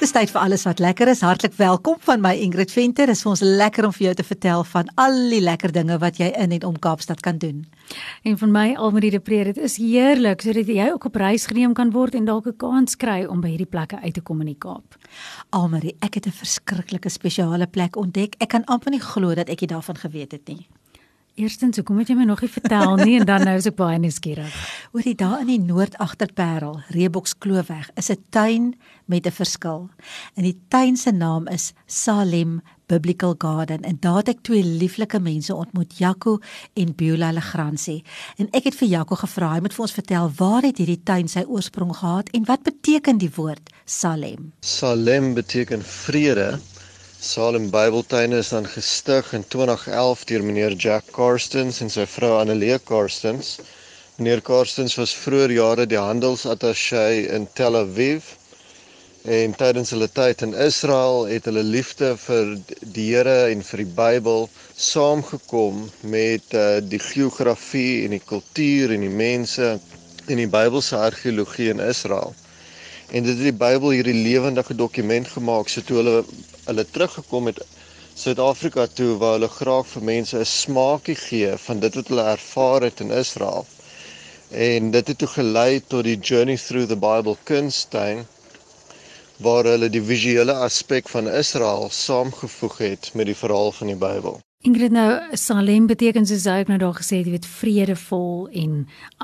Dis tyd vir alles wat lekker is. Hartlik welkom van my Ingrid Venter. Dit is vir ons lekker om vir jou te vertel van al die lekker dinge wat jy in en om Kaapstad kan doen. En van my Almarie de Pre, dit is heerlik sodat jy ook op reis geneem kan word en dalk 'n kans kry om by hierdie plekke uit te kom in die Kaap. Almarie, ek het 'n verskriklike spesiale plek ontdek. Ek kan amper nie glo dat ek dit daarvan geweet het nie. Eerstens, hoekom het jy my nog nie vertel nie en dan nou is ek baie nuuskierig. Oor die daar in die Noord-Agterparel, Reeboks Kloofweg, is 'n tuin met 'n verskil. En die tuin se naam is Salem Biblical Garden en daar het ek twee lieflike mense ontmoet, Jaco en Beulah Legrandsie. En ek het vir Jaco gevra, hy moet vir ons vertel waar het hierdie tuin sy oorsprong gehad en wat beteken die woord Salem? Salem beteken vrede Salem Bybeltuine is dan gestig in 2011 deur meneer Jack Karstens en sy vrou Annelie Karstens. Meneer Karstens was vroeër jare die handelsattaché in Tel Aviv en tydens hulle tyd in Israel het hulle liefde vir die Here en vir die Bybel saamgekom met uh, die geografie en die kultuur en die mense en die Bybelse argeologie in Israel. En dit het die Bybel hierdie lewendige dokument gemaak so toe hulle hulle teruggekom het Suid-Afrika toe waar hulle graag vir mense 'n smaakie gee van dit wat hulle ervaar het in Israel. En dit het toe gelei tot die Journey Through the Bible kunstein waar hulle die visuele aspek van Israel saamgevoeg het met die verhaal van die Bybel. Ingrid nou Salem beteken soos hy nou daar gesê het, jy weet vredevol en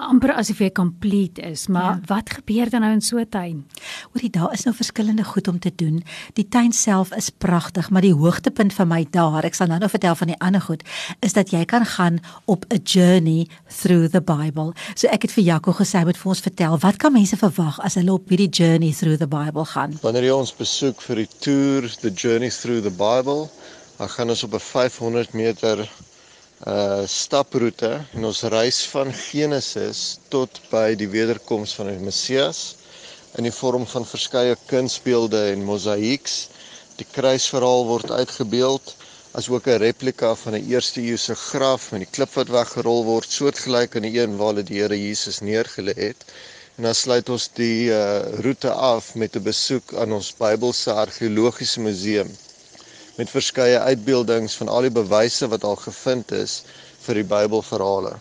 amper asof jy complete is, maar ja. wat gebeur dan nou in so 'n tuin? Hoorie, daar is nou verskillende goed om te doen. Die tuin self is pragtig, maar die hoogtepunt vir my daar, ek sal nou nou vertel van die ander goed, is dat jy kan gaan op 'n journey through the Bible. So ek het vir Jaco gesê moet vir ons vertel, wat kan mense verwag as hulle op hierdie journey through the Bible gaan? Wanneer jy ons besoek vir die tour, the journey through the Bible, Dan gaan ons op 'n 500 meter uh staproete en ons reis van Genesis tot by die wederkoms van die Messias in die vorm van verskeie kunsbeelde en mosaïeks. Die kruisverhaal word uitgebeeld as ook 'n replika van 'n eerste eeuse graf met die klip wat weggerol word, soortgelyk aan die een waar die Here Jesus neergelê het. En dan sluit ons die uh roete af met 'n besoek aan ons Bybelse argeologiese museum met verskeie uitbeeldings van al die bewyse wat al gevind is vir die Bybelverhale.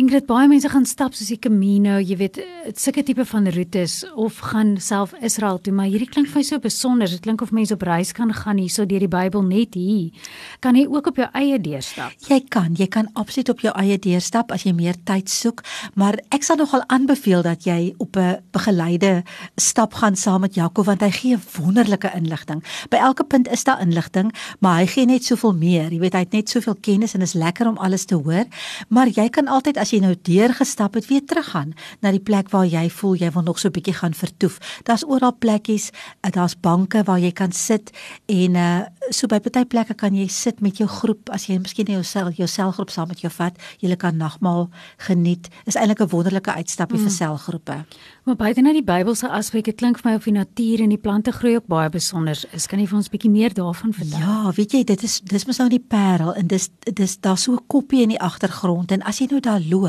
Ingrid baie mense gaan stap soos die Camino, jy weet, sulke tipe van roetes of gaan self Israel toe, maar hierdie klink vir my so besonder. Dit klink of mense op reis kan gaan hierso deur die Bybel net hier. Kan jy ook op jou eie deurstap? Jy kan, jy kan absoluut op jou eie deurstap as jy meer tyd soek, maar ek sal nogal aanbeveel dat jy op 'n begeleide stap gaan saam met Jakob want hy gee wonderlike inligting. By elke punt is daar inligting, maar hy gee net soveel meer. Jy weet, hy het net soveel kennis en is lekker om alles te hoor, maar jy kan altyd as as jy nou deurgestap het, weer teruggaan na die plek waar jy voel jy wil nog so 'n bietjie gaan vertoef. Daar's oral plekkies, eh, daar's banke waar jy kan sit en uh so by party plekke kan jy sit met jou groep as jy miskien jou sel jou selgroep saam met jou vat. Jy kan nagmaal geniet. Is eintlik 'n wonderlike uitstapie mm. vir selgroepe. Maar buite nou die Bybelse aspek, dit klink vir my of die natuur en die plante groei ook baie besonder is. Kan jy vir ons bietjie meer daarvan vertel? Ja, weet jy, dit is dis mos nou die Parel en dis dis daar so 'n koppie in die agtergrond en as jy nou daar loop,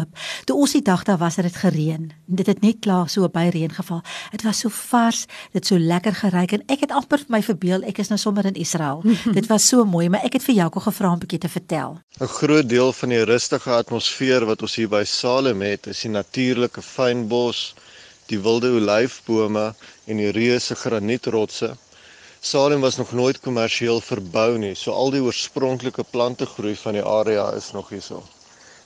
toe ons die dag daar was, het dit gereën. Dit het net klaar so by reën geval. Dit was so vars, dit so lekker geruik en ek het amper vir my verbeel ek is nou sommer in Israel. dit was so mooi, maar ek het vir Jaco gevra om 'n bietjie te vertel. 'n Groot deel van die rustige atmosfeer wat ons hier by Salem het, is die natuurlike fynbos die wilde olyfbome en die reuse granietrotse. Salem was nog nooit kommersieel verbou nie, so al die oorspronklike plantegroei van die area is nog hierso.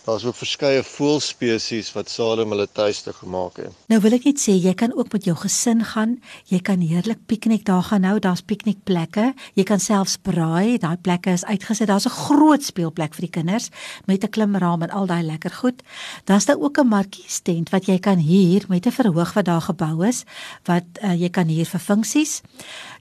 Daar's ook verskeie voëlspesies wat Salem hulle tuiste gemaak het. Nou wil ek net sê jy kan ook met jou gesin gaan. Jy kan heerlik piknik daar gaan hou. Daar's piknikplekke. Jy kan selfs braai. Daai plekke is uitgesit. Daar's 'n groot speelplek vir die kinders met 'n klimraam en al daai lekker goed. Dan's daar ook 'n markiestent wat jy kan huur met 'n verhoog wat daar gebou is wat uh, jy kan huur vir funksies.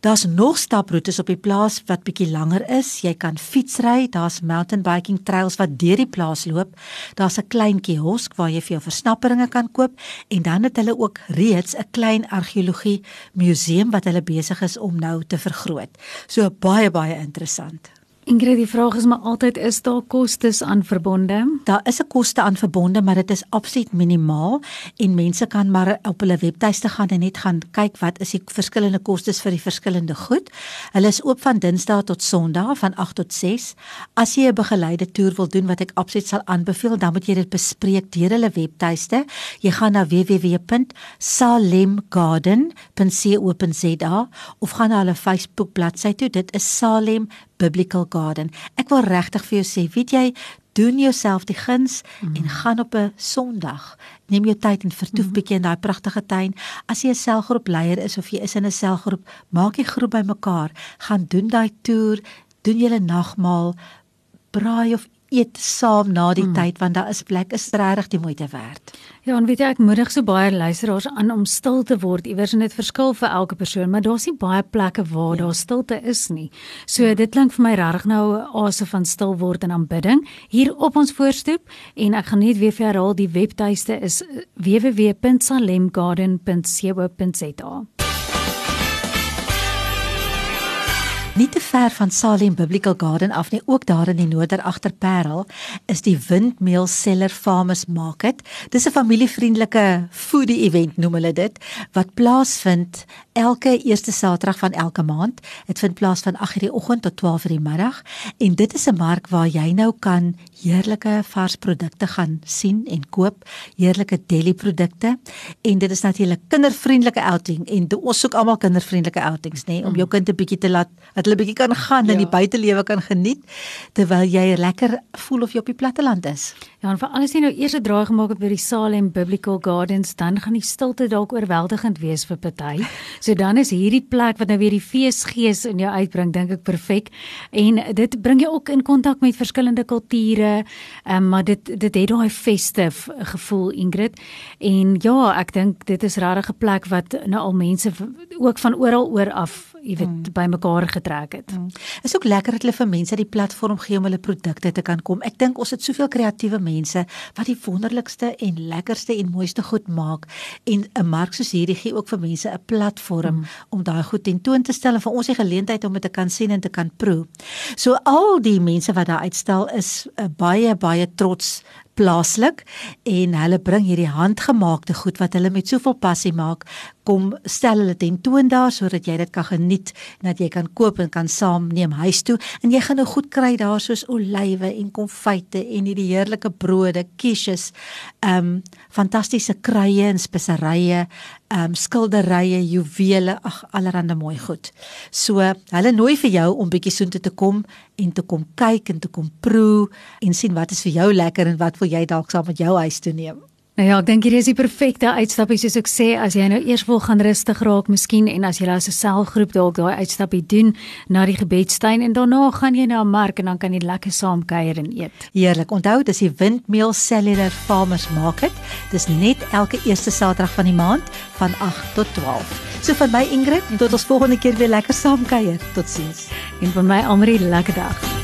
Daar's nog staproetes op die plaas wat bietjie langer is. Jy kan fietsry. Daar's mountain biking trails wat deur die plaas loop Daar's 'n klein kiosk waar jy vir jou versnapperinge kan koop en dan het hulle ook reeds 'n klein argeologie museum wat hulle besig is om nou te vergroot. So baie baie interessant. Ingrid, die vraag is maar altyd is daar kostes aan verbonde? Daar is 'n koste aan verbonde, maar dit is absoluut minimaal en mense kan maar op hulle webtuiste gaan en net gaan kyk wat is die verskillende kostes vir die verskillende goed. Hulle is oop van Dinsdae tot Sondag van 8 tot 6. As jy 'n begeleide toer wil doen wat ek absoluut sal aanbeveel, dan moet jy dit bespreek deur hulle webtuiste. Jy gaan na www.salemgarden.co.za of gaan na hulle Facebook bladsy toe. Dit is Salem Biblical Garden. Ek wil regtig vir jou sê, weet jy, doen jouself die guns mm. en gaan op 'n Sondag. Neem jou tyd en vertoef mm. bietjie in daai pragtige tuin. As jy 'n selgroep leier is of jy is in 'n selgroep, maak die groep bymekaar, gaan doen daai toer, doen julle nagmaal, braai of eet saam na die mm. tyd want daar is plek is regtig die moeite werd. Ja, en weet jy ek moedig so baie luisteraars aan om stil te word. Iewers en dit verskil vir elke persoon, maar daar's nie baie plekke waar ja. daar stilte is nie. So ja. dit klink vir my regtig nou 'n ase van stil word en aanbidding hier op ons voorstoep en ek gaan net weer vir herhaal die webtuiste is www.salemgarden.co.za. Nie te ver van Salem Biblical Garden af nie, ook daar in die noorder agterparel, is die Windmeal Cellar Farmers Market. Dis 'n familievriendelike foodie event noem hulle dit wat plaasvind elke eerste Saterdag van elke maand. Dit vind plaas van 8:00 die oggend tot 12:00 die middag en dit is 'n mark waar jy nou kan heerlike vars produkte gaan sien en koop, heerlike deli produkte en dit is natuurlik kindervriendelike outing en ons soek almal kindervriendelike outings nê nee, om jou kind 'n bietjie te laat dat hulle bietjie kan gaan ja. en die buitelewe kan geniet terwyl jy lekker voel of jy op die platteland is. Ja, en vir alles jy nou eers 'n draai gemaak het by die Salem Biblical Gardens, dan gaan die stilte dalk oorweldigend wees vir party. So dan is hierdie plek wat nou weer die feesgees in jou uitbring, dink ek perfek. En dit bring jou ook in kontak met verskillende kulture. Ehm um, maar dit dit het daai festive gevoel Ingrid. En ja, ek dink dit is regtig 'n plek wat nou al mense ook van oral oor af jy weet mm. bymekaar getrek het. Mm. Is ook lekker dat hulle vir mense die platform gee om hulle produkte te kan kom. Ek dink ons het soveel kreatiewe mense wat die wonderlikste en lekkerste en mooiste goed maak en 'n mark soos hierdie gee ook vir mense 'n platform mm. om daai goed tentoon te stel en vir ons die geleentheid om dit te kan sien en te kan proe. So al die mense wat daar uitstal is uh, baie baie trots plaaslik en hulle bring hierdie handgemaakte goed wat hulle met soveel passie maak kom stel hulle tentoon daar sodat jy dit kan geniet en dat jy kan koop en kan saamneem huis toe en jy gaan nou goed kry daar soos olywe en konfyte en hierdie heerlike brode, quiches, ehm um, fantastiese kruie en speserye, ehm um, skilderye, juwele, ag allerhande mooi goed. So hulle nooi vir jou om bietjie soontoe te kom en te kom kyk en te kom proe en sien wat is vir jou lekker en wat wil jy dalk saam met jou huis toe neem. Nou ja, ek dink hier is die perfekte uitstappie soos ek sê, as jy nou eers wil gaan rustig raak, miskien en as jy as 'n selgroep dalk daai uitstappie doen na die gebedstuin en daarna gaan jy na 'n mark en dan kan jy lekker saam kuier en eet. Heerlik. Onthou, dis die Windmeal Cellular Farmers Market. Dis net elke eerste Saterdag van die maand van 8 tot 12. So van my Ingrid, tot ons volgende keer weer lekker saam kuier. Totsiens. En van my Amri, lekker dag.